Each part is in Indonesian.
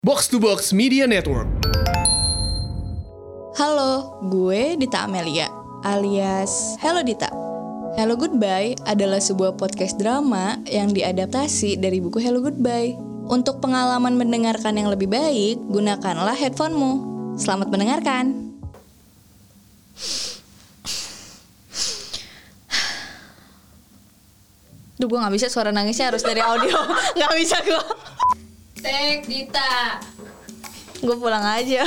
Box to Box Media Network. Halo, gue Dita Amelia, alias Hello Dita. Hello Goodbye adalah sebuah podcast drama yang diadaptasi dari buku Hello Goodbye. Untuk pengalaman mendengarkan yang lebih baik, gunakanlah headphonemu. Selamat mendengarkan. Duh, gue gak bisa suara nangisnya harus dari audio. gak bisa gue. Tek, Dita. Gue pulang aja.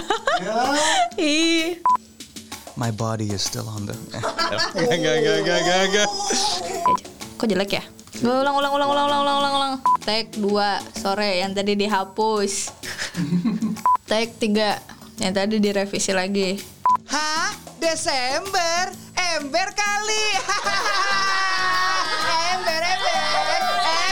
Ih. My body is still on the. Enggak, enggak, enggak, enggak, enggak. Kok jelek ya? Gue ulang, ulang, ulang, ulang, ulang, ulang, ulang, ulang. Take 2 sore yang tadi dihapus. Take 3 yang tadi direvisi lagi. Hah? Desember? Ember kali. ember, ember, ember,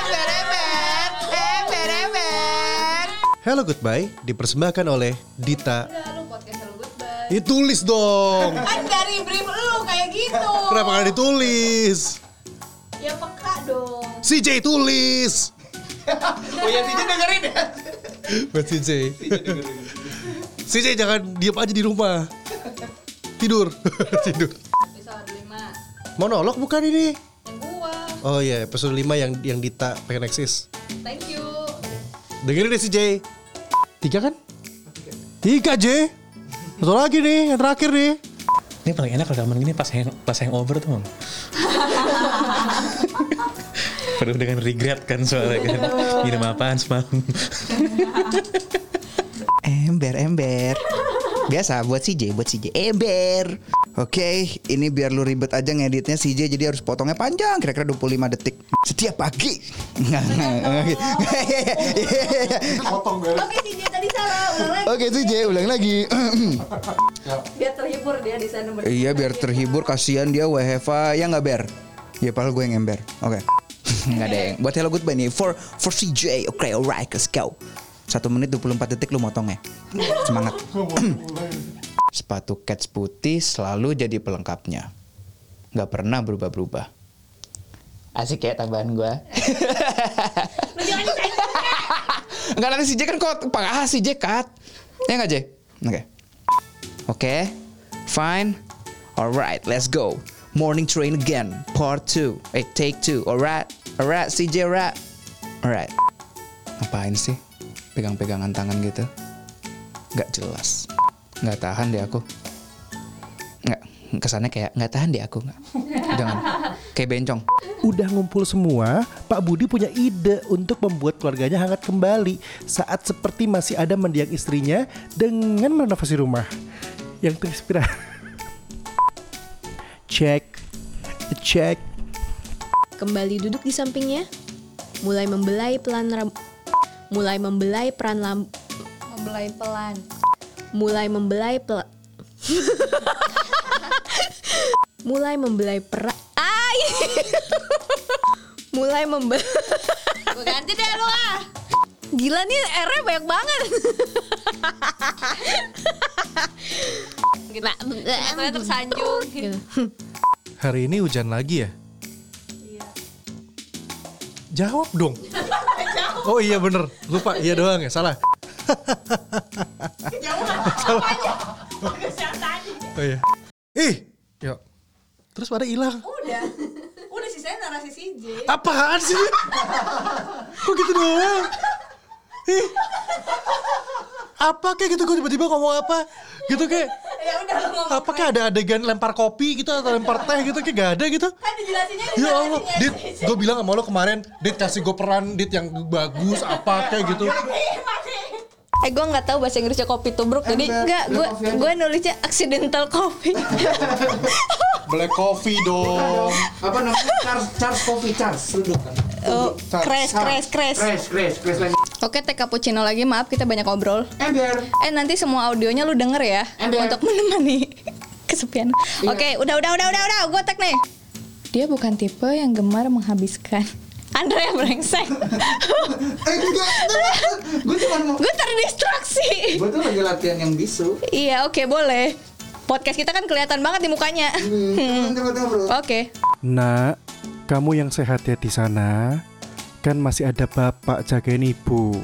Hello Goodbye dipersembahkan oleh Dita. Lu podcast lu goodbye. Ya tulis dong. Kan dari brief lu kayak gitu. Kenapa nggak ditulis? Ya peka dong. CJ tulis. Oh ya, Tija dengerin ya. Buat CJ. CJ jangan diem aja di rumah. Tidur. Tidur. Episode 5. Monolog bukan ini? Yang gua. Oh iya, episode 5 yang yang Dita pengen eksis. Thank you. Dengerin deh CJ. Tiga kan? Tiga J. Satu lagi nih, yang terakhir nih. Ini paling enak rekaman gini pas hang, pas hangover tuh. Penuh dengan regret kan soalnya kan. Minum apaan semalam. Ember, ember. Biasa buat CJ, buat CJ. Ember. Oke, ini biar lu ribet aja ngeditnya CJ jadi harus potongnya panjang, kira-kira 25 detik. Setiap pagi. Oke, CJ tadi salah. Ulang lagi. Oke CJ, ulang lagi. Biar terhibur dia di sana iya, biar terhibur kasihan dia WFA ya nggak ber. Ya padahal gue yang ember. Oke. Nggak ada yang. Buat hello goodbye nih for for CJ. Oke, alright, let's go. Satu menit 24 detik lu motong ya. Semangat. Sepatu cats putih selalu jadi pelengkapnya. Nggak pernah berubah-berubah. Asik ya tambahan gue. Enggak nanti si J kan kok ah si J cut. Ya enggak J? Oke. Oke. Fine. Alright, let's go. Morning train again. Part 2. Eh, take 2. Alright. Alright, CJ alright. Alright. Ngapain sih? Pegang-pegangan tangan gitu. Nggak jelas. Nggak tahan deh aku. Nggak, kesannya kayak nggak tahan deh aku. Nggak. Jangan. Kayak bencong. Udah ngumpul semua, Pak Budi punya ide untuk membuat keluarganya hangat kembali saat seperti masih ada mendiang istrinya dengan merenovasi rumah yang terinspirasi. Cek, cek. Kembali duduk di sampingnya. Mulai membelai pelan mulai membelai peran lam Membelai pelan. Mulai membelai pel mulai membelai peran Ai! mulai membelai Gue ganti deh lu ah. Gila nih R-nya banyak banget. nah, Katanya tersanjung. gitu. Hari ini hujan lagi ya? Jawab dong. Oh iya bener, lupa iya doang ya salah. salah. Oh iya. Ih, yuk. Terus pada hilang. Udah. Udah sih saya narasi CJ. Apaan sih? Kok gitu doang? Ih. Apa kayak gitu gue tiba-tiba ngomong apa? Gitu kayak Ya udah lu ngomong. apa kayak ada adegan lempar kopi gitu atau lempar teh gitu kayak gak ada gitu. Kan dijelasinnya Ya Allah, Dit, gue bilang sama lo kemarin, Dit kasih gue peran Dit yang bagus apa kayak gitu. Eh gue nggak tahu bahasa Inggrisnya kopi tubruk jadi nggak gue gue nulisnya accidental coffee. Black coffee dong. apa namanya Charles Charles Coffee Charles duduk kan oh, crash crash crash. crash crash crash lagi Oke teh cappuccino lagi maaf kita banyak ngobrol. ember Eh nanti semua audionya lu denger ya Ember. untuk menemani kesepian. Oke udah udah udah udah udah gue tag nih. Dia bukan tipe yang gemar menghabiskan. Andre yang brengsek. eh enggak gue cuma mau gue terdistraksi. gue tuh lagi latihan yang bisu Iya oke boleh. Podcast kita kan kelihatan banget di mukanya. Hmm, tunggu bro Oke. Nak, kamu yang sehat ya di sana. Kan masih ada bapak jagain ibu.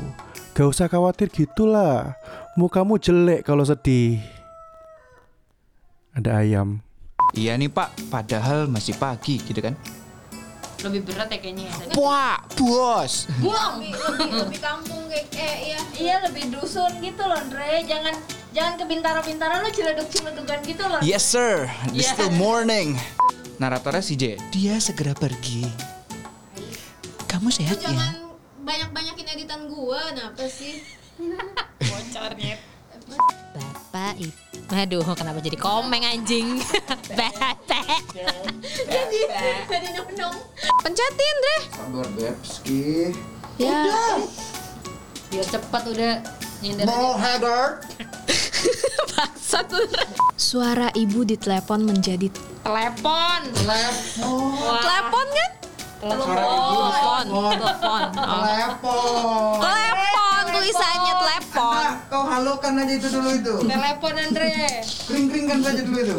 Gak usah khawatir gitulah. Mukamu jelek kalau sedih. Ada ayam. Iya nih pak, padahal masih pagi gitu kan. Lebih berat ya kayaknya ya tadi. Wah, bos. lebih, lebih, lebih kampung kayak eh, iya iya lebih dusun gitu loh Andre jangan jangan ke bintara-bintara lo ciledug-ciledugan gitu loh Yes sir, it's still morning. Naratornya si J, dia segera pergi. Kamu sehat ya? banyak-banyakin editan gua, kenapa sih? Bocornya. Bapak ibu. Aduh, kenapa jadi komeng anjing? Bapak. Jadi, jadi nong Pencetin, Dre. Sabar Bebski. Ya. Biar cepat udah nyender Mau header? Bangsat Dre. Suara ibu di telepon menjadi Telepon. Telepon. Telepon kan? Telepon. Telepon. Telepon. Telepon. Telepon tulisannya telepon. Kau halokan aja itu dulu itu. Telepon Andre. Kering-keringkan saja dulu itu.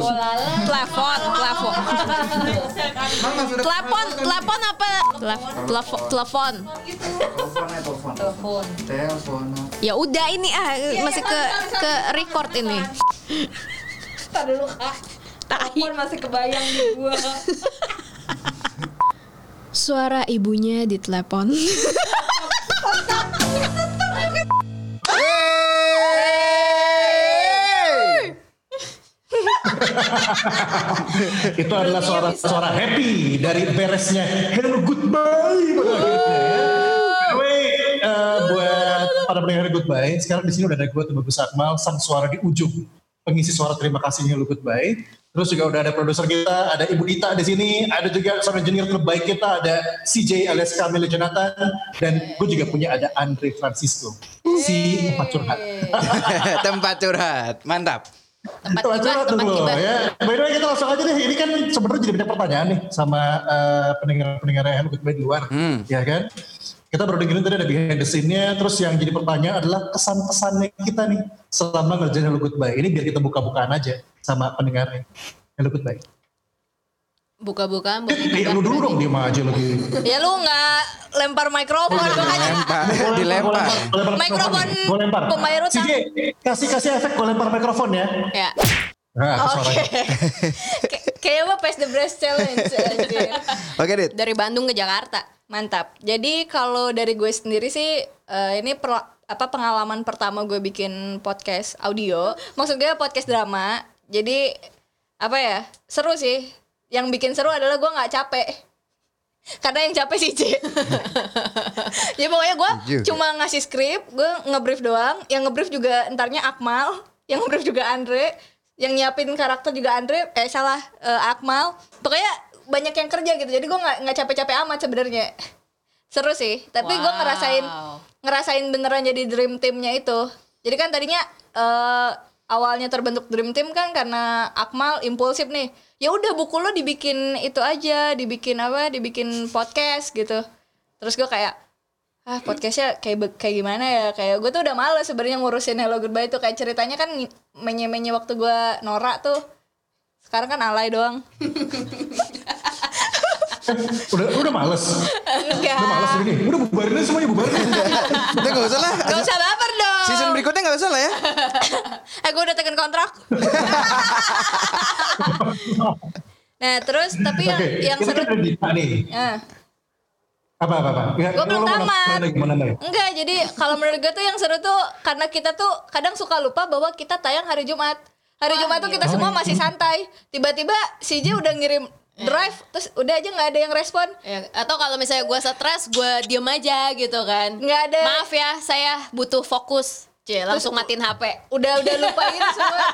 Telepon, telepon. Telepon, telepon apa? Telepon, telepon, telepon. Telepon ya telepon. Telepon. Telepon. Ya udah ini ah masih ke ke record ini. Tadi dulu kak Telepon masih kebayang di gua suara ibunya di telepon. Itu adalah suara-suara happy dari beresnya Hello Goodbye pada akhirnya ya. Eh, buat para pendengar Goodbye, sekarang di sini udah ada gue Bagus Akmal, sang suara di ujung pengisi suara terima kasih Hello Goodbye. Terus juga udah ada produser kita, ada Ibu Dita di sini, ada juga sound engineer terbaik kita, ada CJ alias Camille Jonathan, dan gue juga punya ada Andre Francisco, si tempat curhat. Tempat curhat, mantap. Tempat Tempat curhat tempat dulu gibah. ya. By the way kita langsung aja deh. Ini kan sebenarnya jadi banyak pertanyaan nih sama eh, pendengar-pendengar Hello Goodbye di luar, Hmm. ya kan? Kita baru dengerin tadi ada behind the scene-nya, terus yang jadi pertanyaan adalah kesan-kesannya kita nih selama ngerjain Hello Goodbye. Ini biar kita buka-bukaan aja sama pendengarnya. Hello Goodbye. Buka-bukaan buat Eh, lu dulu dong diem aja lagi. Ya lu nggak lempar mikrofon makanya Lempar, dilempar. Mikrofon pembayar utang. CJ, kasih kasih efek gue lempar mikrofon ya. Ya. Nah, Oke suaranya. Kayak- Kayaknya mah Pass the Breast Challenge. Oke, Dit. Dari Bandung ke Jakarta. Mantap. Jadi kalau dari gue sendiri sih eh, ini per- apa pengalaman pertama gue bikin podcast audio. Maksud gue podcast drama. Jadi apa ya? Seru sih. Yang bikin seru adalah gue nggak capek. Karena yang capek sih C. ya pokoknya gue cuma ngasih skrip, gue ngebrief doang. Yang ngebrief juga entarnya Akmal, yang ngebrief juga Andre, yang nyiapin karakter juga Andre. Eh salah eh, Akmal. Pokoknya banyak yang kerja gitu. Jadi gue nggak nggak capek-capek amat sebenarnya. Seru sih. Tapi gue Wow. ngerasain ngerasain beneran jadi dream teamnya itu. Jadi kan tadinya eh, awalnya terbentuk dream team kan karena Akmal impulsif nih. Ya udah buku lo dibikin itu aja, dibikin apa? Dibikin podcast gitu. Terus gue kayak ah podcastnya kayak kayak gimana ya kayak gue tuh udah males sebenarnya ngurusin Hello Goodbye itu kayak ceritanya kan menye menye waktu gue norak tuh sekarang kan alay doang udah udah males. enggak Udah males ini. Udah bubarin aja semuanya bubarin. Udah gak usah lah. gak usah baper dong Season berikutnya gak usah lah ya. eh gue udah tekan kontrak nah terus tapi yang Oke, yang kita seru kan ada nih. Ah. Apa apa apa? Ya, gue belum tamat enggak jadi kalau menurut gue tuh yang seru tuh karena kita tuh kadang suka lupa bahwa kita tayang hari Jumat hari Jumat tuh kita semua masih santai tiba-tiba si J udah ngirim drive terus udah aja nggak ada yang respon Ya, atau kalau misalnya gue stres, gue diem aja gitu kan. nggak ada Maaf ya, saya butuh fokus. Cie, langsung matiin HP. udah udah lupa gitu semua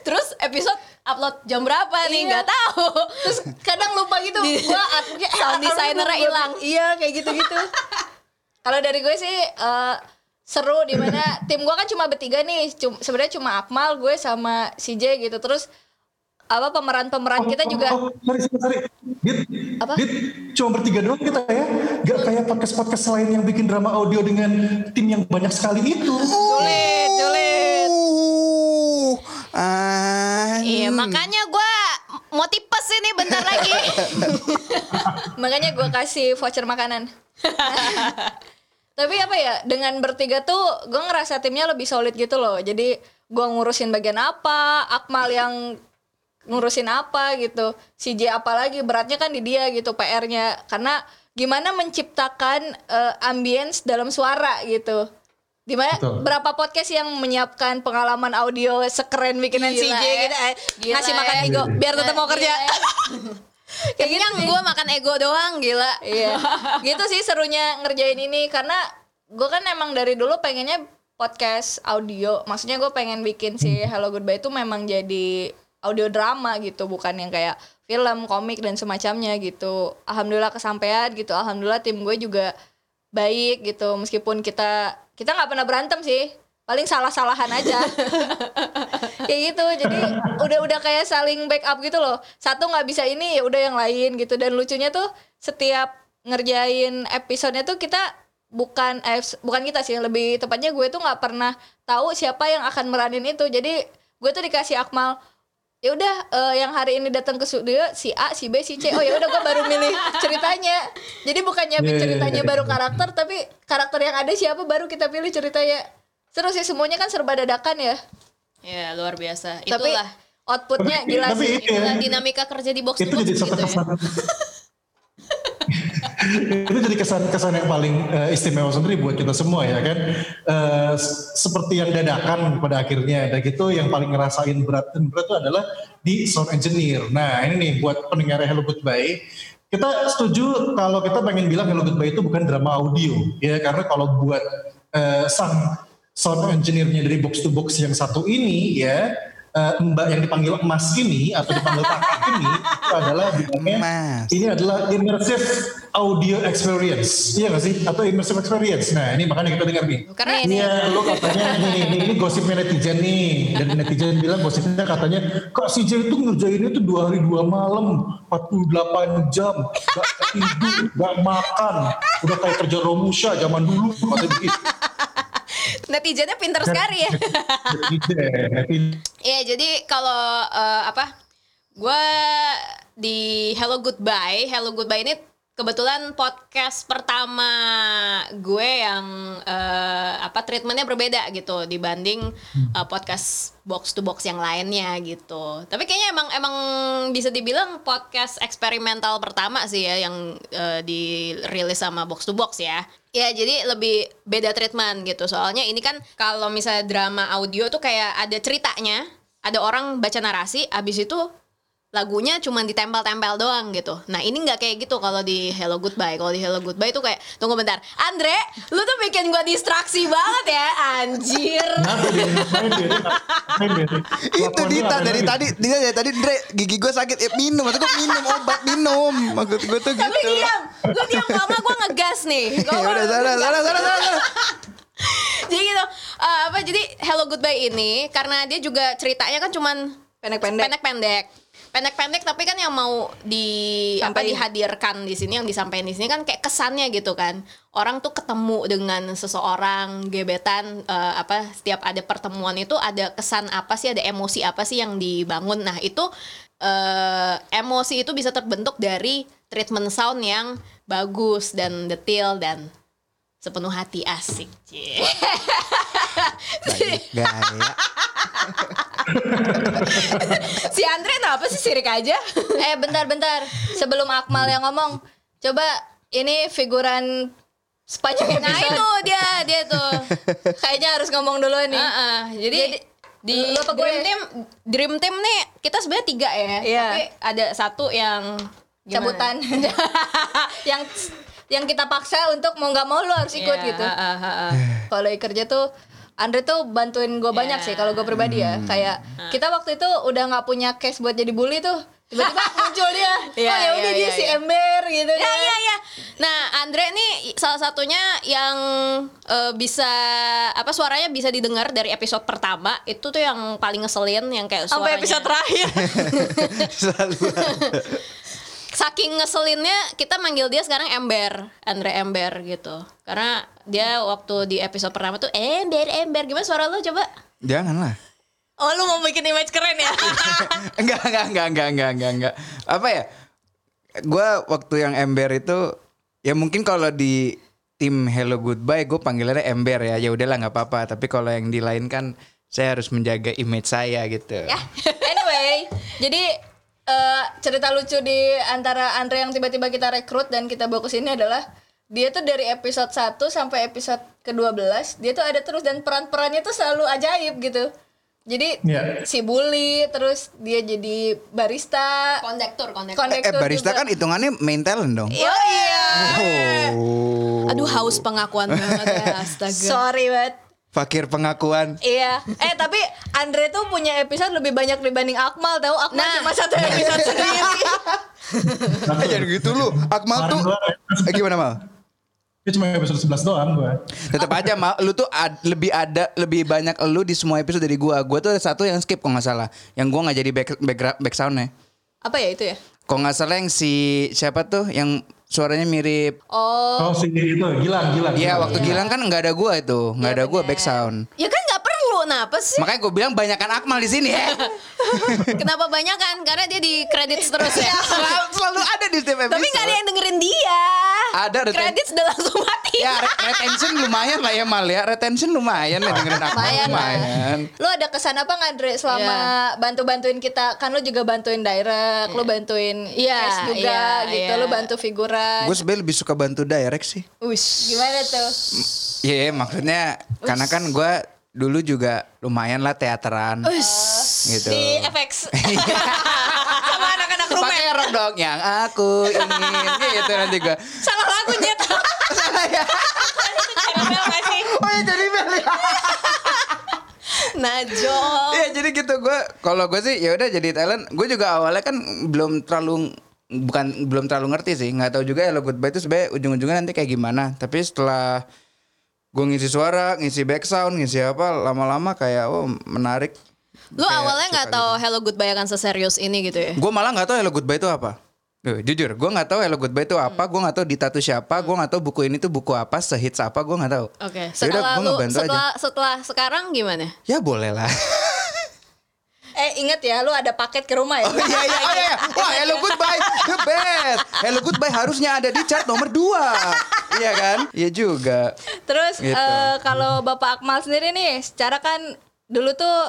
Terus episode upload jam berapa nih? Iya. Nggak tahu. terus kadang lupa gitu Di- gua aturnya sound designer-nya hilang. iya kayak gitu gitu kalau dari gue sih eh, seru di mana tim gue kan cuma bertiga nih Cum- sebenarnya cuma Akmal gue sama si J gitu terus apa pemeran-pemeran kita juga Oh, sorry, sorry, sorry. Dit, Apa? Dit, cuma bertiga doang kita ya. Gak kayak podcast-podcast lain yang bikin drama audio dengan tim yang banyak sekali itu. sulit sulit Uh, ah. Iya, makanya gue mau tipes ini bentar lagi. makanya gue kasih voucher makanan Tapi apa ya dengan bertiga tuh gue ngerasa timnya lebih solid gitu loh. Jadi gue ngurusin bagian apa, Akmal yang ngurusin apa gitu. Si J apalagi beratnya kan di dia gitu PR-nya. Karena gimana menciptakan eh, ambience dalam suara gitu. Di mana Betul. berapa podcast yang menyiapkan pengalaman audio sekeren bikinan si Gila J ya. gitu eh, Gila ngasih ya. makan ego biar tetap mau kerja. ya. Kayak gitu sih. gue makan ego doang gila. Iya, gitu sih serunya ngerjain ini karena gue kan emang dari dulu pengennya podcast audio. Maksudnya gue pengen bikin si Hello Goodbye itu memang jadi audio drama gitu, bukan yang kayak film, komik dan semacamnya gitu. Alhamdulillah kesampaian gitu. Alhamdulillah tim gue juga baik gitu. Meskipun kita kita nggak pernah berantem sih, paling salah-salahan aja. kayak gitu. Jadi udah udah kayak saling backup gitu loh. Satu nggak bisa ini ya udah yang lain gitu. Dan lucunya tuh setiap ngerjain episodenya tuh kita bukan eh bukan kita sih lebih tepatnya gue tuh nggak pernah tahu siapa yang akan meranin itu jadi gue tuh dikasih akmal ya udah eh, yang hari ini datang ke studio si A si B si C oh ya udah gue baru milih ceritanya jadi bukan nyiapin Yeah. ceritanya baru karakter tapi karakter yang ada siapa baru kita pilih ceritanya seru sih semuanya kan serba dadakan ya Ya luar biasa. tapi Itulah. outputnya gila tapi sih Itulah dinamika kerja di box itu box jadi gitu ya. Itu jadi kesan-kesan yang paling eh, istimewa sendiri buat kita semua ya kan? S- seperti yang dadakan pada akhirnya. Dan gitu yang paling ngerasain berat dan berat itu adalah di sound engineer. Nah ini nih buat pendengar Hello Goodbye. Kita setuju kalau kita pengen bilang Hello Goodbye itu bukan drama audio ya. Karena kalau buat eh, sang sound engineer-nya dari box to box yang satu ini ya eh, Mbak yang dipanggil Emas ini atau dipanggil Kakak ini itu adalah bilangnya Emas. ini adalah immersive audio experience iya gak sih atau immersive experience nah ini makanya kita dengar nih Karena Iya, lo katanya nih, nih, ini gosipnya netizen nih. Dan netizen bilang gosipnya katanya, Kak si J itu ngerjainnya tuh dua hari dua malam, 48 jam, gak tidur, gak makan. Udah kayak kerja Romusha zaman dulu. Katanya begitu. Netizennya pinter sekali ya. Iya, jadi kalau eh, apa? Gue di Hello Goodbye, Hello Goodbye ini kebetulan podcast pertama gue yang eh, apa treatmentnya berbeda gitu dibanding eh, podcast box to box yang lainnya gitu. Tapi kayaknya emang emang bisa dibilang podcast eksperimental pertama sih ya yang eh, dirilis sama box to box ya. Ya jadi lebih beda treatment gitu. Soalnya ini kan kalau misalnya drama audio tuh kayak ada ceritanya, ada orang baca narasi, abis itu lagunya cuma ditempel-tempel doang gitu. Nah ini nggak kayak gitu kalau di Hello Goodbye. Kalau di Hello Goodbye tuh kayak tunggu bentar, Andre, lu tuh bikin gua distraksi banget ya, anjir. Itu Dita dari tadi. Dita dari tadi Dre gigi gue sakit. Ya minum. Maksud gue minum obat minum. Maksud gue tuh Tapi gitu. diam, lu diam nggak gua ngegas nih. ya Kalau udah sana sana sana sana jadi gitu, eh, apa jadi Hello Goodbye ini karena dia juga ceritanya kan cuman pendek-pendek. pendek-pendek pendek-pendek tapi kan yang mau di apa Sampein. dihadirkan di sini yang disampaikan di sini kan kayak kesannya gitu kan orang tuh ketemu dengan seseorang gebetan eh, apa setiap ada pertemuan itu ada kesan apa sih ada emosi apa sih yang dibangun nah itu eh, emosi itu bisa terbentuk dari treatment sound yang bagus dan detail dan sepenuh hati asik Cie. gaya si Andre kenapa sih? Sirik aja? Eh bentar-bentar sebelum Akmal yang ngomong coba ini figuran sepanjang nah itu dia dia tuh. Kayaknya harus ngomong dulu nih. Heeh, jadi, Jadi, di lu apa? Dream Team Dream Team nih kita sebenarnya tiga ya, Iya. tapi ada satu yang gimana? cabutan. Yang yang kita paksa untuk mau nggak mau lu harus ikut Iya, gitu. heeh, heeh. kalau lagi kerja tuh Andre tuh bantuin gue banyak Iya. sih kalau gue pribadi ya kayak kita waktu itu udah nggak punya case buat jadi bully tuh tiba-tiba muncul dia Iya, oh ya udah iya, dia iya, si iya. ember gitu Ya kan. ya ya. Nah Andre nih salah satunya yang eh, bisa apa suaranya bisa didengar dari episode pertama itu tuh yang paling ngeselin yang kayak suaranya. sampai episode terakhir selalu Saking ngeselinnya kita manggil dia sekarang Ember, Andre Ember gitu. Karena dia waktu di episode pertama tuh Ember Ember gimana suara lo coba? janganlah Oh lu mau bikin image keren ya? enggak enggak enggak enggak enggak enggak enggak apa ya gue waktu yang ember itu ya mungkin kalau di tim Hello Goodbye gue panggilannya Ember ya. Ya udahlah nggak apa-apa. Tapi kalau yang di lain kan saya harus menjaga image saya gitu. Ya, anyway, jadi eh, cerita lucu di antara Andre yang tiba-tiba kita rekrut dan kita bawa ke sini adalah dia tuh dari episode 1 sampai episode ke-12 dia tuh ada terus dan peran-perannya tuh selalu ajaib gitu. Jadi Iya. si bully terus dia jadi barista, Kondektur, kondektur. Eh kondektur barista juga. kan hitungannya main talent dong. Oh iya. Oh. Aduh haus pengakuan banget ya astaga. Sorry banget. Fakir pengakuan. Iya. Eh tapi Andre tuh punya episode lebih banyak dibanding Akmal tahu. Akmal Nah. cuma satu episode sendiri. Eh jangan gitu lu. Akmal tuh eh, gimana mal? Dia cuma episode 11 doang gue. Tetap aja mal, lu tuh ad- lebih ada lebih banyak lu di semua episode dari gua. Gua tuh ada satu yang skip kok nggak salah. Yang gua nggak jadi back back, back soundnya. Apa ya itu ya? Kok nggak salah yang si siapa tuh yang suaranya mirip Oh, Oh si itu Gilang, Gilang. Iya waktu Gilang kan nggak ada gua itu, nggak ada gua back sound. Ya kan nggak perlu, nah apa sih? Makanya gue bilang banyakan Akmal di sini ya. Kenapa banyak kan? Karena dia di kredit terus ya. selalu, selalu ada di setiap episode. Tapi nggak ada yang dengerin dia. Ada, ada. Kredit sudah langsung mati. Ya re- retention lumayan lah ya Mal ya. Retention lumayan lah dengerin Akmal Lumayan lumayan. lu ada kesan apa nggak Andre selama Iya. bantu-bantuin kita? Kan lu juga bantuin direct, lu bantuin Iya, Cash juga iya, gitu, iya. lu bantu figuran. Gue sebenarnya lebih suka bantu direct sih. Ush, gimana tuh? Iya maksudnya karena kan gue dulu juga lumayan lah teateran. Gitu. Di FX. Sama anak-anak rumah. Pakai rok dong yang aku ingin gitu nanti gue. Salah lagu. Salah ya. Oh ya jadi Mel ya. Najong. Iya jadi gitu gue kalau gue sih ya udah jadi talent gue juga awalnya kan belum terlalu bukan belum terlalu ngerti sih nggak tahu juga Hello Goodbye itu sebenarnya ujung-ujungnya nanti kayak gimana tapi setelah gue ngisi suara ngisi back sound ngisi apa lama-lama kayak oh menarik Lu Kayak awalnya nggak tahu Hello Goodbye akan seserius ini gitu ya? gue malah nggak tahu Hello Goodbye itu apa Duh, jujur gue nggak tahu Hello Goodbye itu apa gue nggak tahu Dita tuh siapa gue nggak tahu buku ini tuh buku apa sehits apa gue nggak tahu Oke. Yaudah, Setelah gua lu ngebantu aja. setelah setelah sekarang gimana? ya boleh lah Eh inget ya, lu ada paket ke rumah ya? Oh iya iya oh, iya. Wah Hello Goodbye The best Hello Goodbye harusnya ada di chart nomor 2 Iya kan Iya juga Terus Gitu. eh, kalau Bapak Akmal sendiri nih, secara kan dulu tuh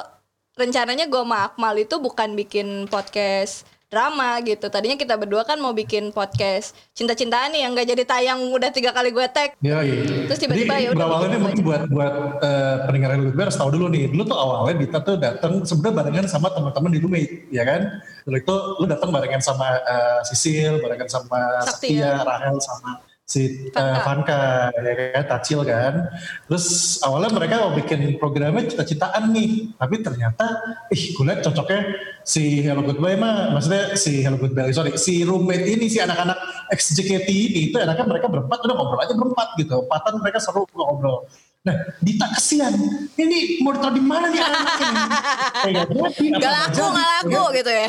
rencananya gue sama Akmal itu bukan bikin podcast drama gitu. Tadinya kita berdua kan mau bikin podcast cinta-cintaan nih yang gak jadi tayang udah tiga kali gue tag. Iya, iya. Terus tiba-tiba ya udah bikin mungkin buat buat eh, pendengar yang lebih harus tahu dulu nih. Dulu tuh awalnya Dita tuh datang sebenarnya barengan sama teman-teman di roommate, ya kan? Dulu itu lu datang barengan sama eh, Sisil, barengan sama Sakti, Saktia, ya. Rahel sama si eh, Vanka. Ya kan, Tacil kan. Terus awalnya mereka mau bikin programnya cita-citaan nih, tapi ternyata, ih gue liat cocoknya si Hello Goodbye mah, maksudnya si Hello Goodbye, sorry, si roommate ini, si anak-anak ex JKT ini, itu enaknya mereka berempat, udah ngobrol aja berempat gitu, empatan mereka seru ngobrol. Nah, Dita kesian, ini mau ditaruh di mana nih anaknya? Gak Gak laku, gak laku gitu ya.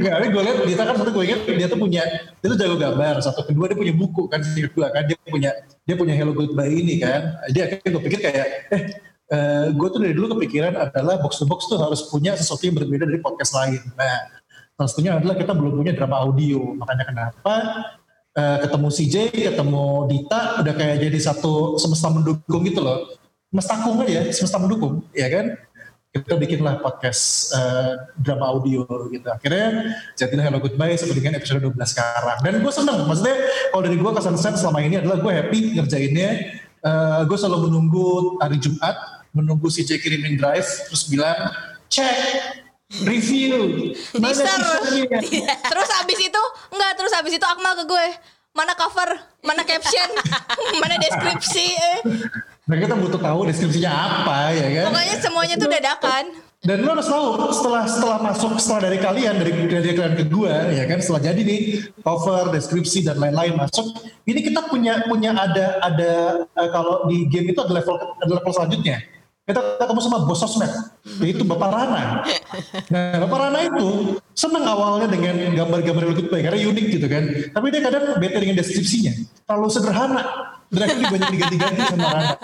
Tapi gue lihat Dita kan satu gue ingat dia tuh punya dia tuh jago gambar. Satu kedua dia punya buku kan, kedua kan dia punya dia punya Hello Goodbye ini kan. Dia akhirnya gue pikir kayak eh eh, gue tuh dari dulu kepikiran adalah box to box tuh harus punya sesuatu yang berbeda dari podcast lain. Nah, salah satunya adalah kita belum punya drama audio. Makanya kenapa eh, ketemu CJ, ketemu Dita udah kayak jadi satu semesta mendukung gitu loh. Mestakung aja, semesta mendukung, ya kan? kita bikinlah podcast eh, drama audio gitu. Akhirnya jadilah Hello Goodbye sampai dengan episode 12 sekarang. Dan gue seneng, maksudnya kalau dari gue kesan set selama ini adalah gue happy ngerjainnya. Eh, gue selalu menunggu hari Jumat, menunggu si J kirimin drive, terus bilang, cek, review, Teaser. teasernya?" terus abis itu enggak terus abis itu Akmal ke gue mana cover mana caption mana deskripsi eh. Nah kita butuh tahu deskripsinya apa ya kan. pokoknya semuanya tuh dadakan Dan lo harus tahu setelah setelah masuk setelah dari kalian dari dari kalian ke gua ya kan setelah jadi nih cover, deskripsi dan lain-lain masuk, ini kita punya punya ada ada eh, kalau di game itu ada level ada level selanjutnya. Kita ketemu sama bos sosmed, yaitu Bapak Rana. Nah, Bapak Rana itu senang awalnya dengan gambar-gambar yang baik karena unik gitu kan. Tapi dia kadang bete dengan deskripsinya, terlalu sederhana. Dan akhirnya banyak diganti-ganti sama Rana.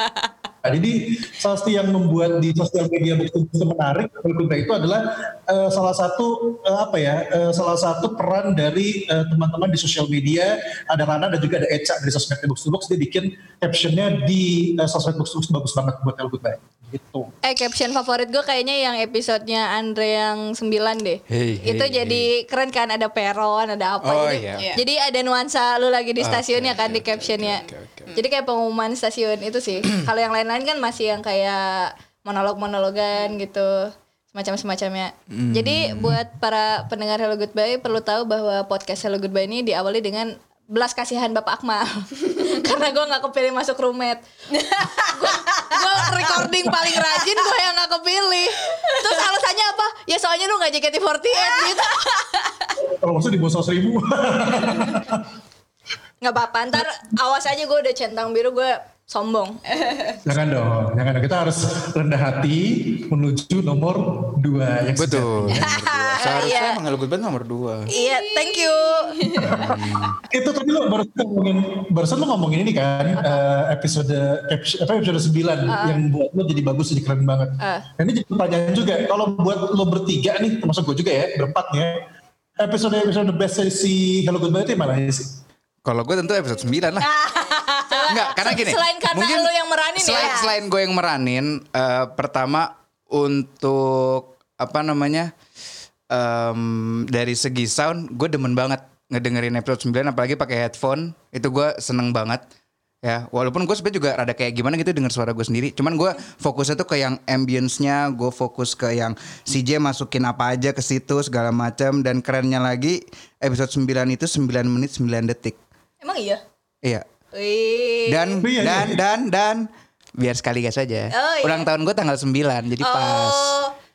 Jadi salah satu yang membuat di sosial media Box to Box itu menarik Goodbye itu adalah eh, salah satu eh, apa ya eh, salah satu peran dari teman-teman di sosial media ada Rana dan juga ada Eca dari sosmed Box Box dia bikin captionnya di eh, sosmed Box bagus banget buat Hello Goodbye gitu. Eh caption favorit gue kayaknya yang episodenya Andre yang 9 deh. Hey, itu hey, jadi keren kan ada peron, ada apa. Oh, jadi, iya. jadi ada nuansa lu lagi di stasiunnya Oke, kan di oke, captionnya. oke, oke, Jadi kayak pengumuman stasiun itu sih. Kalau yang lain-lain kan masih yang kayak monolog-monologan gitu. Semacam-semacamnya. Hmm. Jadi buat para pendengar Hello Goodbye perlu tahu bahwa podcast Hello Goodbye ini diawali dengan belas kasihan Bapak Akmal karena gue nggak kepilih masuk roommate gue recording paling rajin gue yang nggak kepilih terus alasannya apa ya soalnya lu nggak JKT48 gitu Kalau maksudnya di bawah 100 ribu. nggak apa-apa ntar awas aja gue udah centang biru gue sombong jangan dong, jangan dong. Kita harus rendah hati menuju nomor dua yang Betul. Dua. Seharusnya Iya. emang Hello Goodbye nomor dua. iya thank you itu tadi lo barusan ngomongin barusan lo ngomongin ini kan eh, episode episode apa episode 9 yang buat lo jadi bagus jadi keren banget. Nah, ini jadi pertanyaan juga kalau buat lo bertiga nih termasuk gue juga ya berempat nih ya. Episode episode best si Hello Goodbye itu mana sih? Kalau gue tentu episode 9 lah. Enggak, karena gini. Selain karena lu yang meranin selain, ya? Selain gue yang meranin, eh, pertama untuk apa namanya em, dari segi sound, gue demen banget ngedengerin episode 9 apalagi pakai headphone itu gue seneng banget ya walaupun gue sebenarnya juga rada kayak gimana gitu denger suara gue sendiri cuman gue fokusnya tuh ke yang ambience-nya gue fokus ke yang CJ masukin apa aja ke situ segala macam dan kerennya lagi episode 9 itu 9 menit 9 detik emang iya iya Wih. dan Iya, iya. dan dan dan biar sekali gas aja. Oh, iya. Ulang tahun gue tanggal 9 jadi pas.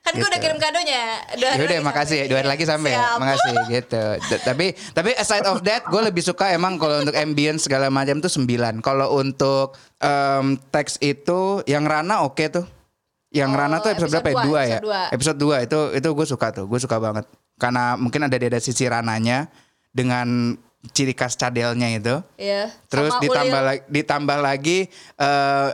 Kan gue udah Gitu. kirim kadonya dua hari Ya udah lagi makasih sampai. dua hari lagi sampai ya. Siap. Makasih gitu. D- tapi tapi aside of that gue lebih suka emang kalau untuk ambience segala macam tuh 9. Kalau untuk em, teks itu yang Rana oke tuh. Yang Oh, Rana tuh episode, episode berapa ya? dua, Dua ya? episode dua. Episode 2 itu itu gue suka tuh. Gue suka banget. Karena mungkin ada ada sisi Rananya dengan ciri khas cadelnya itu. Iya. Terus Sama ditambah lagi ditambah lagi eh,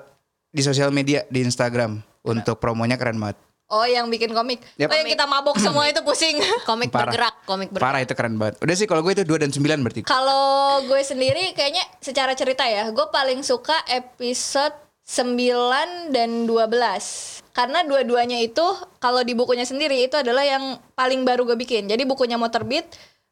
di sosial media di Instagram untuk promonya keren banget. Oh yang bikin komik. Yap. Oh yang kita mabok semua itu pusing. Komik Parah. bergerak, komik bergerak. Parah itu keren banget. Udah sih kalau gue itu 2 dan 9 berarti. Kalau gue sendiri kayaknya secara cerita ya, gue paling suka episode 9 dan 12. Karena dua-duanya itu kalau di bukunya sendiri itu adalah yang paling baru gue bikin. Jadi bukunya mau terbit,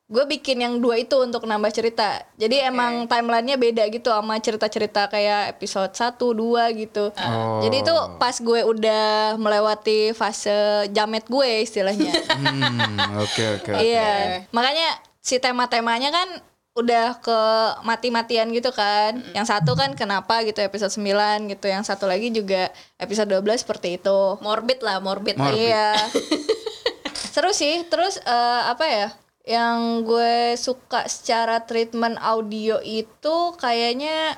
gue bikin yang dua itu untuk nambah cerita. Jadi emang timelinenya beda gitu sama cerita-cerita kayak episode 1, 2 gitu. Oh. Jadi itu pas gue udah melewati fase jamet gue istilahnya. Hmm, oke oke. Iya, makanya si tema-temanya kan udah ke mati-matian gitu kan. Yang satu kan kenapa gitu episode 9 gitu. Yang satu lagi juga episode 12 seperti itu. Morbid lah, morbid. Morbid. Iya. Seru sih. Terus eh, apa ya? Yang gue suka secara treatment audio itu kayaknya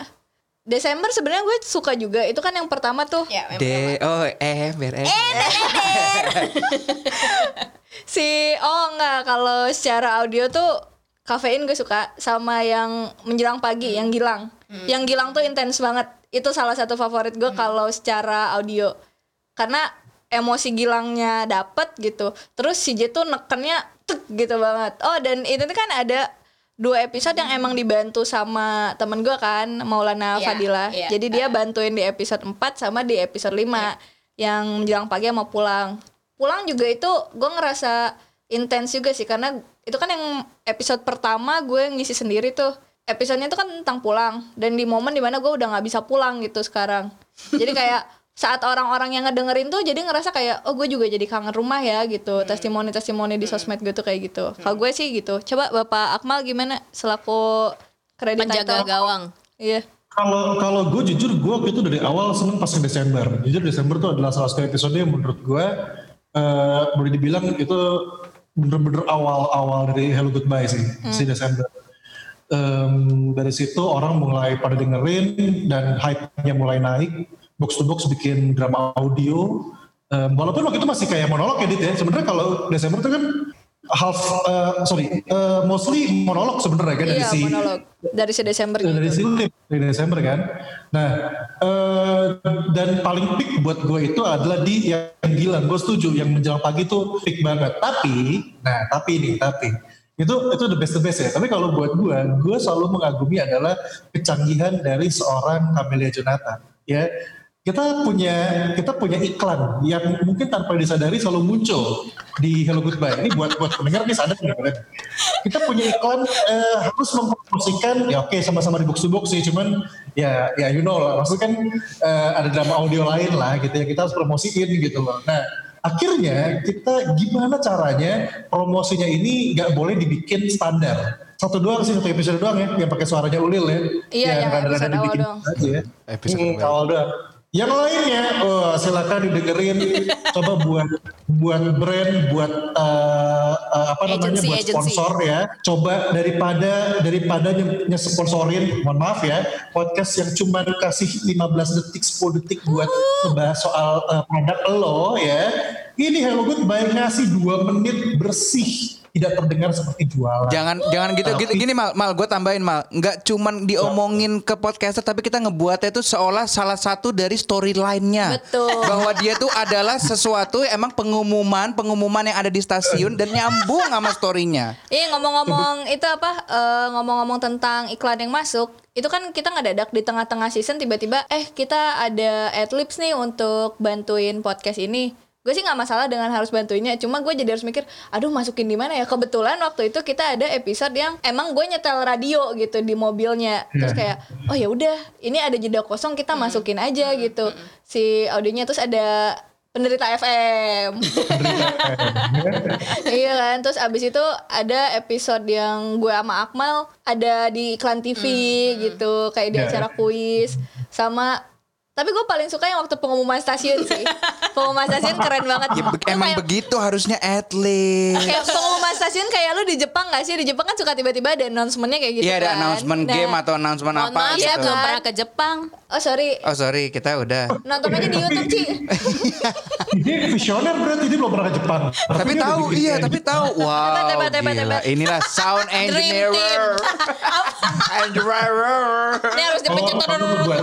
Desember sebenarnya gue suka juga. Itu kan yang pertama tuh. Ya. D O E B R E. Si oh enggak kalau secara audio tuh kafein gue suka sama yang menjelang pagi yang Gilang. Yang Gilang tuh intens banget. Itu salah satu favorit gue kalau secara audio. Karena emosi Gilangnya dapet gitu. Terus si J tuh nekennya tek gitu banget. Oh dan itu tuh kan ada dua episode yang emang dibantu sama temen gue kan Maulana Iya, Fadila. iya. Jadi dia bantuin di episode 4 sama di episode 5 yang menjelang pagi sama pulang. Pulang juga itu gue ngerasa intens juga sih karena itu kan yang episode pertama gue ngisi sendiri tuh. Episodenya itu kan tentang pulang dan di momen di mana gue udah nggak bisa pulang gitu sekarang. Jadi kayak saat orang-orang yang ngedengerin tuh jadi ngerasa kayak oh gue juga jadi kangen rumah ya gitu testimoni-testimoni di sosmed gue tuh kayak gitu kalau gue sih gitu coba bapak Akmal gimana selaku kredit Penjaga title? gawang. iya Kalau kalau gue jujur gue waktu itu dari awal seneng pas ke Desember. Jujur Desember tuh adalah salah satu episode yang menurut gue eh boleh dibilang itu bener-bener awal-awal dari Hello Goodbye sih si Desember. Em, dari situ orang mulai pada dengerin dan hype-nya mulai naik. Box to box bikin drama audio. Em, walaupun waktu itu masih kayak monolog ya Dit ya. Sebenarnya kalau Desember tuh kan half uh, sorry uh, mostly monolog sebenarnya kan dari Iya, si monolog. Dari si Desember dari gitu. si Lip, dari Desember kan. Nah eh, dan paling peak buat gue itu adalah di yang Gilang. Gue setuju yang menjelang pagi itu peak banget. Tapi, nah tapi nih tapi itu itu the best the best ya. Tapi kalau buat gue, gue selalu mengagumi adalah kecanggihan dari seorang Camelia Jonathan. Ya kita punya kita punya iklan yang mungkin tanpa disadari selalu muncul di Hello Goodbye. Ini buat buat pendengar nih sadar nih kalian. Kita punya iklan eh, harus mempromosikan ya oke sama-sama di box to box sih cuman ya ya you know lah maksudnya kan eh, ada drama audio lain lah gitu ya kita harus promosiin gitu loh. Nah akhirnya kita gimana caranya promosinya ini nggak boleh dibikin standar satu doang sih satu episode doang ya yang pakai suaranya Ulil ya Iya, yang rada-rada episode awal dibikin doang. aja ya. Episode Hmm, awal doang. Yang lainnya, oh, silakan didengerin. coba buat buat brand, buat eh, eh, apa namanya, Agency, buat agency. sponsor ya. Coba daripada daripada nye- nge-sponsorin, mohon maaf ya, podcast yang cuma kasih 15 detik, 10 detik buat ngebahas soal eh, produk lo ya. Ini Hello Goodbye ngasih 2 menit bersih, tidak terdengar seperti jualan. Jangan jangan gitu, gitu. Gini mal mal gue tambahin mal. Nggak cuman diomongin ke podcaster tapi kita ngebuatnya itu seolah salah satu dari storyline-nya. Betul. bahwa dia tuh adalah sesuatu emang pengumuman pengumuman yang ada di stasiun dan nyambung sama storynya. Iya ngomong-ngomong itu apa eh, ngomong-ngomong tentang iklan yang masuk itu kan kita ngedadak di tengah-tengah season tiba-tiba eh kita ada adlibs nih untuk bantuin podcast ini gue sih nggak masalah dengan harus bantuinnya cuma gue jadi harus mikir aduh masukin di mana ya? Kebetulan waktu itu kita ada episode yang emang gue nyetel radio gitu di mobilnya. Terus kayak oh ya udah ini ada jeda kosong kita masukin aja gitu. si audionya terus ada penderita FM iya kan? Terus abis itu ada episode yang gue sama Akmal ada di iklan TV gitu kayak di Ya. acara kuis. Sama tapi gue paling suka yang waktu pengumuman stasiun sih pengumuman stasiun keren banget ya, be- Lu emang kayak, begitu harusnya atlet kayak pengumuman stasiun kayak lu di Jepang gak sih di Jepang kan suka tiba-tiba ada announcementnya kayak gitu Iya ada kan. announcement Nah, game atau announcement Mohon apa maaf gitu. ya belum pernah ke Jepang. oh sorry Oh sorry kita udah. nonton aja di YouTube Ci Ini visioner berarti dia belum pernah ke Jepang. Tapi dia udah tahu iya tapi tahu wow hebat, hebat, gila. hebat. inilah sound engineer engineer ini harus dipencet Tolong, tolong buat,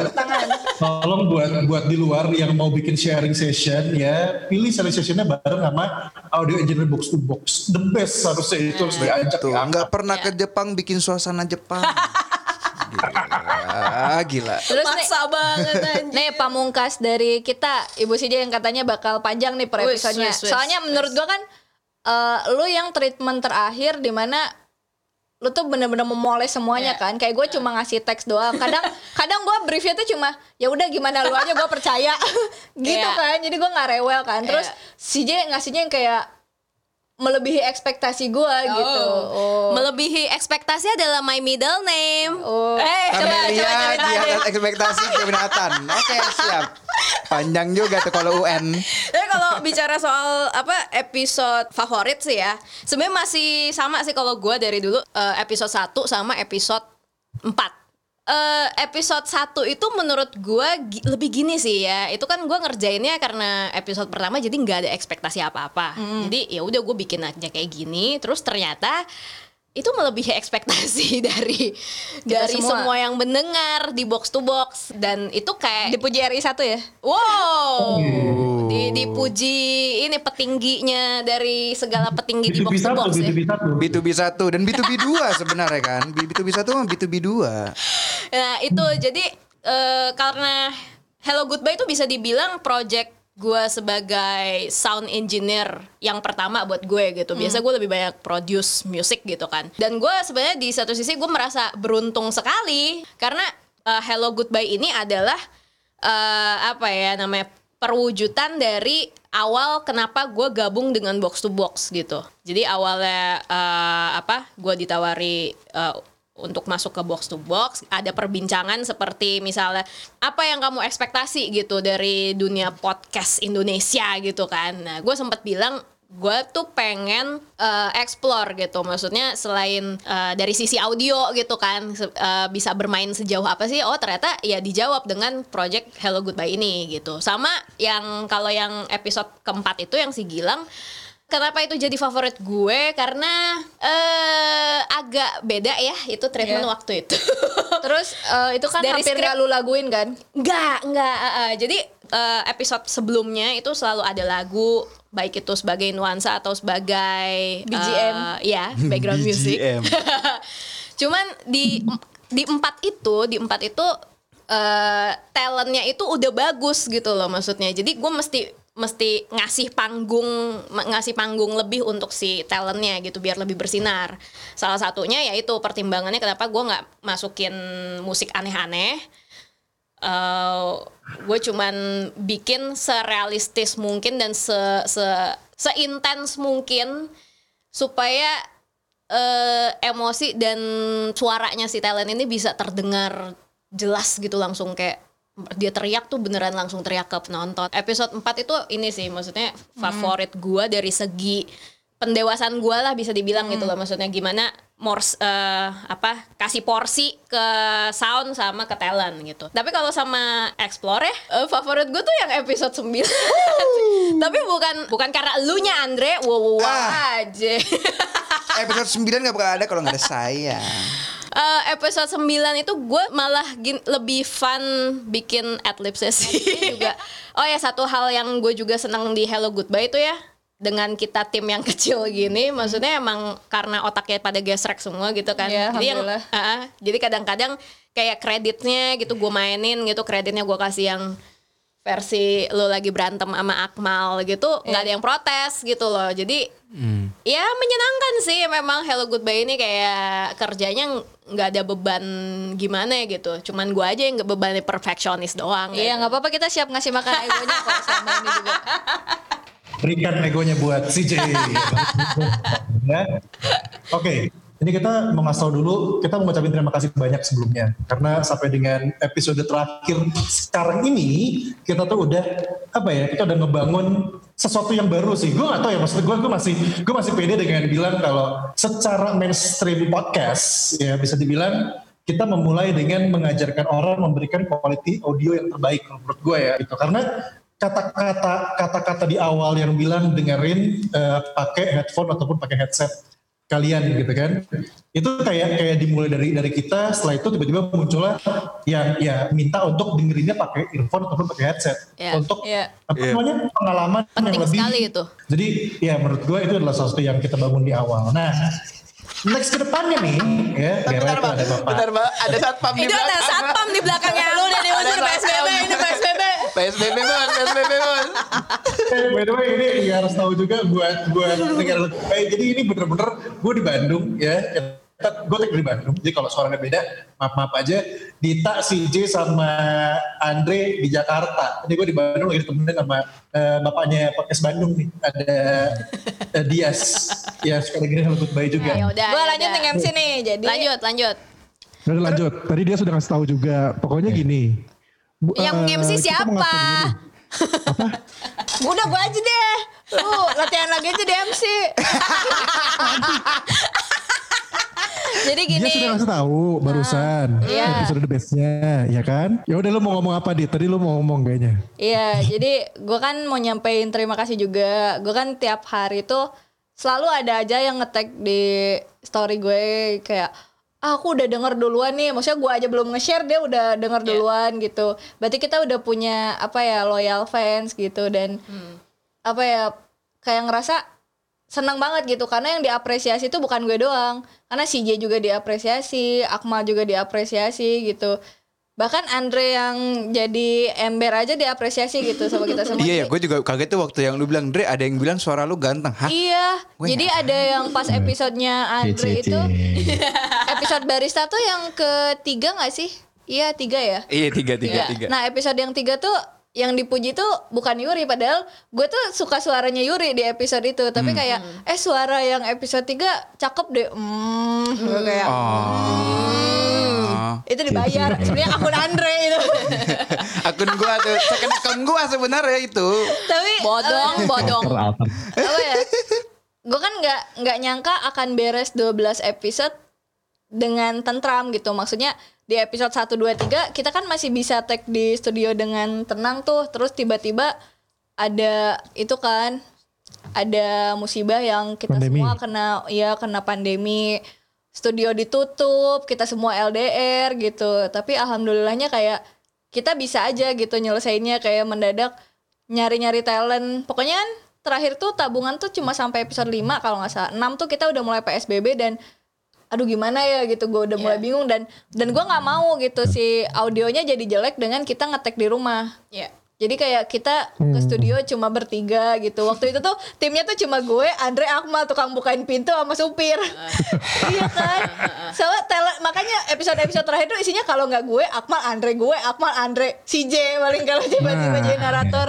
tolong buat buat di luar yang mau bikin sharing session ya pilih sharing sessionnya bareng sama audio engineer box to box the best harusnya itu harus diajak Tuh, ya. nggak pernah ke Jepang bikin suasana Jepang. gila, gila. Terus nih, banget anjir. nih pamungkas dari kita Ibu Sija yang katanya bakal panjang nih per episodenya. Soalnya menurut gua kan eh, lu yang treatment terakhir di mana lu tuh bener-bener memoles semuanya Iya. kan kayak gue cuma ngasih teks doang kadang kadang gue briefnya tuh cuma ya udah gimana lu aja gue percaya gitu Iya. kan jadi gue nggak rewel kan terus Iya. si J ngasihnya yang kayak melebihi ekspektasi gue gitu oh. Melebihi ekspektasi adalah my middle name. Oh. Eh, coba coba di atas ekspektasi keminatan. Oke, siap. Panjang juga tuh kalau UN. Tapi kalau bicara soal apa episode favorit sih ya, sebenarnya masih sama sih kalau gue dari dulu eh, episode 1 sama episode 4 Eh, episode 1 itu menurut gue gi- lebih gini sih ya. Itu kan gue ngerjainnya karena episode pertama jadi nggak ada ekspektasi apa-apa. Jadi ya udah gue bikin aja kayak gini. Terus ternyata itu melebihi ekspektasi dari Kita dari semua. semua. yang mendengar di box to box dan itu kayak dipuji RI satu ya Wow, di, dipuji ini petingginya dari segala petinggi di B2B box to satu, box ya. B2B satu. B2B 1 dan B2B 2 sebenarnya kan. B2B 1 sama B2B 2. Nah itu jadi eh, karena Hello Goodbye itu bisa dibilang project gue sebagai sound engineer yang pertama buat gue gitu. Biasa gue lebih banyak produce music gitu kan. Dan gue sebenarnya di satu sisi gue merasa beruntung sekali karena eh, Hello Goodbye ini adalah eh, apa ya namanya perwujudan dari awal kenapa gue gabung dengan box to box gitu. Jadi awalnya eh, apa? Gue ditawari eh, untuk masuk ke box to box ada perbincangan seperti misalnya apa yang kamu ekspektasi gitu dari dunia podcast Indonesia gitu kan. Nah gue sempat bilang gue tuh pengen eh, explore gitu. Maksudnya selain eh, dari sisi audio gitu kan eh, bisa bermain sejauh apa sih oh ternyata ya dijawab dengan project Hello Goodbye ini gitu. Sama yang kalau yang episode keempat itu yang si Gilang Kenapa itu jadi favorit gue? Karena eh agak beda ya itu treatment Iya. waktu itu. Terus eh, itu kan Dari hampir skrip- gak lu laguin kan? Enggak, enggak. eh, eh. Jadi eh, episode sebelumnya itu selalu ada lagu baik itu sebagai nuansa atau sebagai BGM. eh, ya, background music. BGM. Cuman di di empat itu, di empat itu eh talentnya itu udah bagus gitu loh maksudnya. Jadi gue mesti mesti ngasih panggung ngasih panggung lebih untuk si talentnya gitu biar lebih bersinar. Salah satunya yaitu pertimbangannya kenapa gue nggak masukin musik aneh-aneh. Eh, gue cuman bikin serealistis mungkin dan se se seintens mungkin supaya eh, emosi dan suaranya si talent ini bisa terdengar jelas gitu langsung kayak dia teriak tuh beneran langsung teriak ke penonton. Episode 4 itu ini sih maksudnya favorit gua dari segi pendewasaan gua lah bisa dibilang gitu loh maksudnya gimana mors eh, apa kasih porsi ke sound sama ke talent gitu. Tapi kalau sama explore ya eh, favorit gue tuh yang episode 9. Tapi bukan bukan karena elunya Andre, wow, wow, wow Ah. aja. Episode 9 gak bakal ada kalau gak ada saya. Eh, episode 9 itu gue malah gin- lebih fun bikin adlibsnya sih juga. Oh ya satu hal yang gue juga seneng di Hello Goodbye itu ya dengan kita tim yang kecil gini, maksudnya emang karena otaknya pada gesrek semua gitu kan. Iya, jadi yang, ah. jadi kadang-kadang kayak kreditnya gitu gue mainin gitu, kreditnya gue kasih yang versi lo lagi berantem sama Akmal gitu, nggak ada yang protes gitu loh. Jadi ya menyenangkan sih memang Hello Goodbye ini kayak kerjanya ng- nggak ada beban gimana ya gitu. Cuman gue aja yang nggak bebannya perfeksionis doang. Iya gitu. nggak apa-apa kita siap ngasih makan egonya kok selama ini juga. berikan egonya buat CJ. ya. Oke, ini kita tau dulu, kita mau ngucapin terima kasih banyak sebelumnya. Karena sampai dengan episode terakhir sekarang ini, kita tuh udah, apa ya, kita udah ngebangun sesuatu yang baru sih. Gue gak tau ya, maksud gue, gue masih, gue masih pede dengan bilang kalau secara mainstream podcast, ya bisa dibilang kita memulai dengan mengajarkan orang memberikan quality audio yang terbaik menurut gue ya gitu karena kata-kata kata-kata di awal yang bilang dengerin eh, pakai headphone ataupun pakai headset kalian gitu kan itu kayak kayak dimulai dari dari kita setelah itu tiba-tiba muncullah yang ya minta untuk dengerinnya pakai earphone ataupun pakai headset Ya, untuk ya. apa namanya pengalaman Penting yang lebih sekali itu. jadi ya menurut gue itu adalah sesuatu yang kita bangun di awal nah next ke depannya nih ya Bentar, Pak. ada bapak Bentar, Pak. Ada satpam di Itu ada belakang. satpam di belakangnya lu udah diusir PSBB ini PSBB. PSBB, Bos. PSBB, Bos. By the way ini ya harus tahu juga buat buat negara eh, jadi ini bener-bener gue di Bandung ya gue tek di Bandung jadi kalau suaranya beda maaf maaf aja Dita CJ sama Andre di Jakarta jadi gue di Bandung lagi ditemenin sama eh, bapaknya podcast Bandung nih ada eh, Dias ya suka lagi hello goodbye juga Ya udah. Gue lanjut nih MC nih. Jadi Lanjut, lanjut. Udah lanjut. Tadi dia sudah ngasih tahu juga. Pokoknya gini. Bu- Yang eh, MC siapa? dulu. udah gue aja deh. Lu latihan lagi aja di MC. Jadi Dia gini. sudah ngasih tahu barusan Iya. episode the bestnya, ya kan? Ya udah lu mau ngomong apa di? Tadi lu mau ngomong kayaknya. Iya, jadi gue kan mau nyampein terima kasih juga. Gue kan tiap hari tuh selalu ada aja yang nge-tag di story gue kayak ah, aku udah denger duluan nih. Maksudnya gue aja belum nge-share dia udah denger duluan gitu. Berarti kita udah punya apa ya loyal fans gitu. Dan apa ya kayak ngerasa senang banget gitu. Karena yang diapresiasi itu bukan gue doang. Karena si J juga diapresiasi Akmal juga diapresiasi gitu bahkan Andre yang jadi ember aja diapresiasi gitu sama kita semua Iya ya, Jadi- gue juga kaget tuh waktu yang lu bilang, Dre ada yang bilang suara lu ganteng. Hah? Iya, Gue jadi ada yang pas episodenya Andre itu episode barista tuh yang ketiga nggak sih? Iya tiga ya. Iya, tiga, tiga, Iya. tiga. Nah episode yang tiga tuh yang dipuji tuh bukan Yuri padahal gue tuh suka suaranya Yuri di episode itu Hmm. tapi kayak eh suara yang episode 3 cakep deh hmm, gue kayak Oh. Itu dibayar sebenarnya akun Andre itu Akun gua tuh, second account gua sebenarnya itu. tapi Bodong, bodong. Alter, alter. apa ya gue kan nggak nggak nyangka akan beres 12 episode dengan tentram gitu maksudnya di episode 1, 2, 3 kita kan masih bisa tag di studio dengan tenang tuh terus tiba-tiba ada itu kan ada musibah yang kita Pandemi. semua kena ya kena pandemi studio ditutup kita semua LDR gitu. Tapi alhamdulillahnya kayak kita bisa aja gitu nyelesainnya kayak mendadak nyari-nyari talent. Pokoknya kan terakhir tuh tabungan tuh cuma sampai episode 5 kalau nggak salah. 6 tuh kita udah mulai PSBB dan aduh gimana ya gitu gue udah mulai bingung dan dan gue nggak mau gitu si audionya jadi jelek dengan kita ngetek di rumah. Iya. Jadi kayak kita ke studio cuma bertiga gitu. Waktu itu tuh timnya tuh cuma gue Andre Akmal tukang bukain pintu sama supir. Iya kan? Soalnya tele- makanya episode episode terakhir tuh isinya kalau nggak gue Akmal Andre gue Akmal Andre si J paling kalau tiba-tiba Nah, jadi narator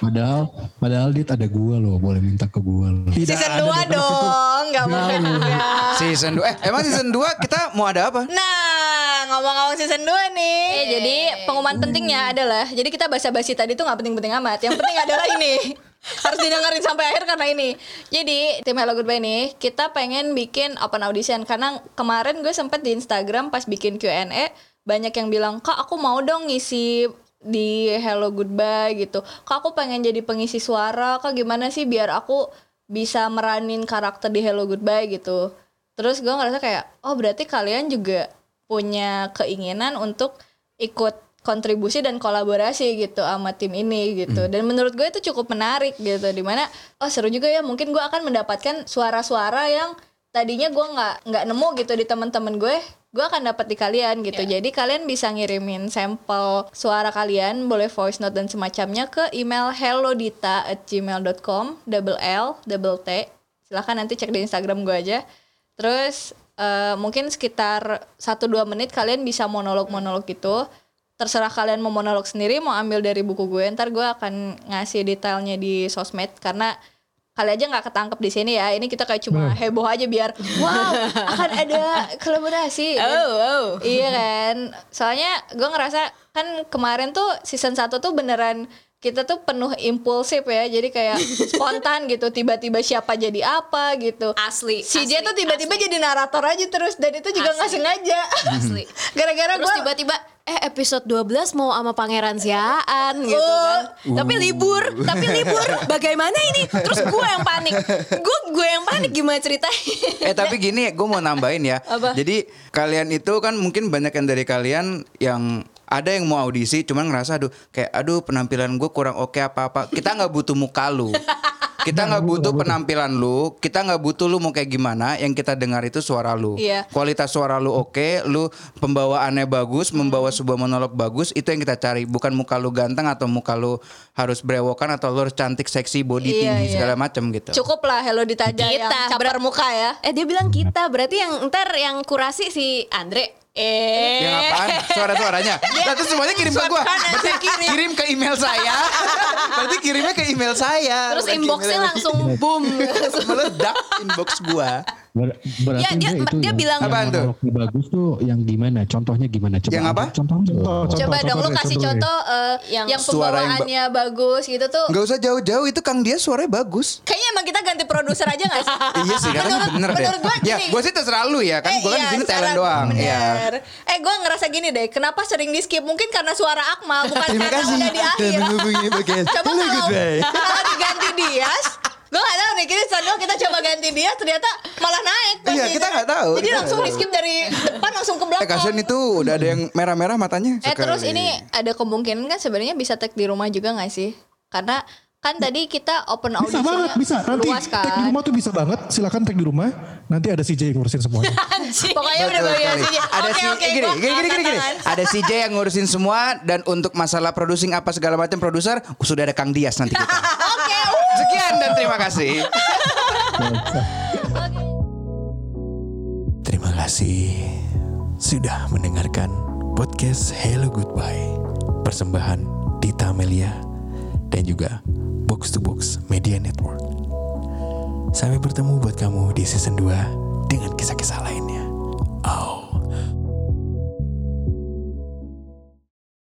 Padahal, padahal dit ada gua loh, boleh minta ke gua loh. Tidak season ada 2 dong nggak boleh juga Season 2. Eh, emang season 2 kita mau ada apa? Nah, ngomong-ngomong season 2 nih. jadi pengumuman pentingnya adalah jadi kita basa-basi tadi tuh nggak penting-penting amat. Yang penting adalah ini. Harus didengerin sampai akhir karena ini. Jadi, tim Hello Goodbye nih, kita pengen bikin open audition karena kemarin gue sempet di Instagram pas bikin Q&A banyak yang bilang, "Kak, aku mau dong ngisi di Hello Goodbye gitu. Kak, aku pengen jadi pengisi suara. Kak, gimana sih biar aku bisa meranin karakter di Hello Goodbye gitu." Terus gue ngerasa kayak, oh berarti kalian juga punya keinginan untuk ikut kontribusi dan kolaborasi gitu sama tim ini gitu. Dan menurut gue itu cukup menarik gitu. Di mana, oh seru juga ya mungkin gue akan mendapatkan suara-suara yang tadinya gue nggak nggak nemu gitu di teman-teman gue. Gue akan dapat di kalian gitu. Jadi kalian bisa ngirimin sampel suara kalian, boleh voice note dan semacamnya ke email hellodita at gmail.com, double L, double T. Silahkan nanti cek di Instagram gue aja. Terus eh, mungkin sekitar 1-2 menit kalian bisa monolog-monolog gitu. Terserah kalian mau monolog sendiri, mau ambil dari buku gue. Ntar gue akan ngasih detailnya di sosmed karena kali aja nggak ketangkep di sini ya. Ini kita kayak cuma heboh aja biar wow akan ada kolaborasi. Oh, oh. Iya kan. Soalnya gue ngerasa kan kemarin tuh season 1 tuh beneran kita tuh penuh impulsif ya. Jadi kayak spontan gitu. Tiba-tiba siapa jadi apa gitu. Asli. Si asli, tuh tiba-tiba jadi narator aja terus dan itu juga nggak sengaja. asli. Gara-gara gue tiba-tiba eh episode 12 mau sama Pangeran Siaan gitu Oh. kan. Tapi libur, tapi libur. Bagaimana ini? Terus gue yang panik. Gue gue yang panik gimana ceritanya? Eh tapi gini, gue mau nambahin ya. Apa? Jadi kalian itu kan mungkin banyak yang dari kalian yang ada yang mau audisi, cuman ngerasa aduh kayak aduh penampilan gue kurang oke apa-apa. Kita nggak butuh muka lu. Kita nggak butuh penampilan lu, kita nggak butuh lu mau kayak gimana. Yang kita dengar itu suara lu. Iya. Kualitas suara lu oke, lu pembawaannya bagus, membawa sebuah monolog bagus, itu yang kita cari. Bukan muka lu ganteng atau muka lu harus brewokan atau lu harus cantik, seksi, body Iya, tinggi iya. segala macam gitu. cukup lah Hello Dita aja yang Kita, caper muka ya. Eh dia bilang kita, berarti yang ntar yang kurasi si Andre. Eh. Yang apaan? Suara-suaranya. Nah, terus semuanya kirim ke gua. Berarti kiri. kirim ke email saya. Berarti kirimnya ke email saya. Terus inboxnya email- langsung boom. meledak inbox gua. Ber- berarti Ya, dia- itu dia yang, bilang- yang tuh? bagus tuh yang gimana? Contohnya gimana? Coba Yang apa? ada Contohnya. Contoh, Coba contoh, dong lu kasih deh. contoh eh, yang, Yang suara yang ba- pembawaannya bagus gitu tuh. Nggak usah jauh-jauh itu Kang dia suaranya bagus. Emang kita ganti produser aja gak sih? iya sih, katanya Menurut- bener deh. menurut gua ya, gua sih terserah lu ya kan. Eh, gua kan iya, di sini doang. Iya. bener. Eh gue ngerasa gini deh, kenapa sering di skip? Mungkin karena suara Akmal, bukan Terima karena kasih udah di akhir. Coba kalau kalau diganti Dias, gue gak tahu nih. Kini Sandro kita coba ganti Dias, ternyata malah naik. Iya, posisinya. kita nggak tahu. Jadi Kita langsung di skip dari depan langsung ke belakang. Eh kasihan itu udah ada yang merah-merah matanya. Eh terus ini ada kemungkinan kan sebenarnya bisa tag di rumah juga gak sih? Karena kan tadi kita open Bisa audition banget, bisa. Nanti luas tag di kan. rumah tuh bisa banget. Silakan tag di rumah. Nanti ada CJ yang ngurusin semuanya. Pokoknya udah sekali. sih. Ada Oke si eh, gini, gini, gini, gini, gini. Ada CJ yang ngurusin semua dan untuk masalah producing apa segala macam produser sudah ada Kang Dias nanti kita. Oke. Sekian dan terima kasih. Terima kasih sudah mendengarkan podcast Hello Goodbye persembahan Dita Amelia dan juga Box to Box Media Network. Sampai bertemu buat kamu di season 2 dengan kisah-kisah lainnya. Oh.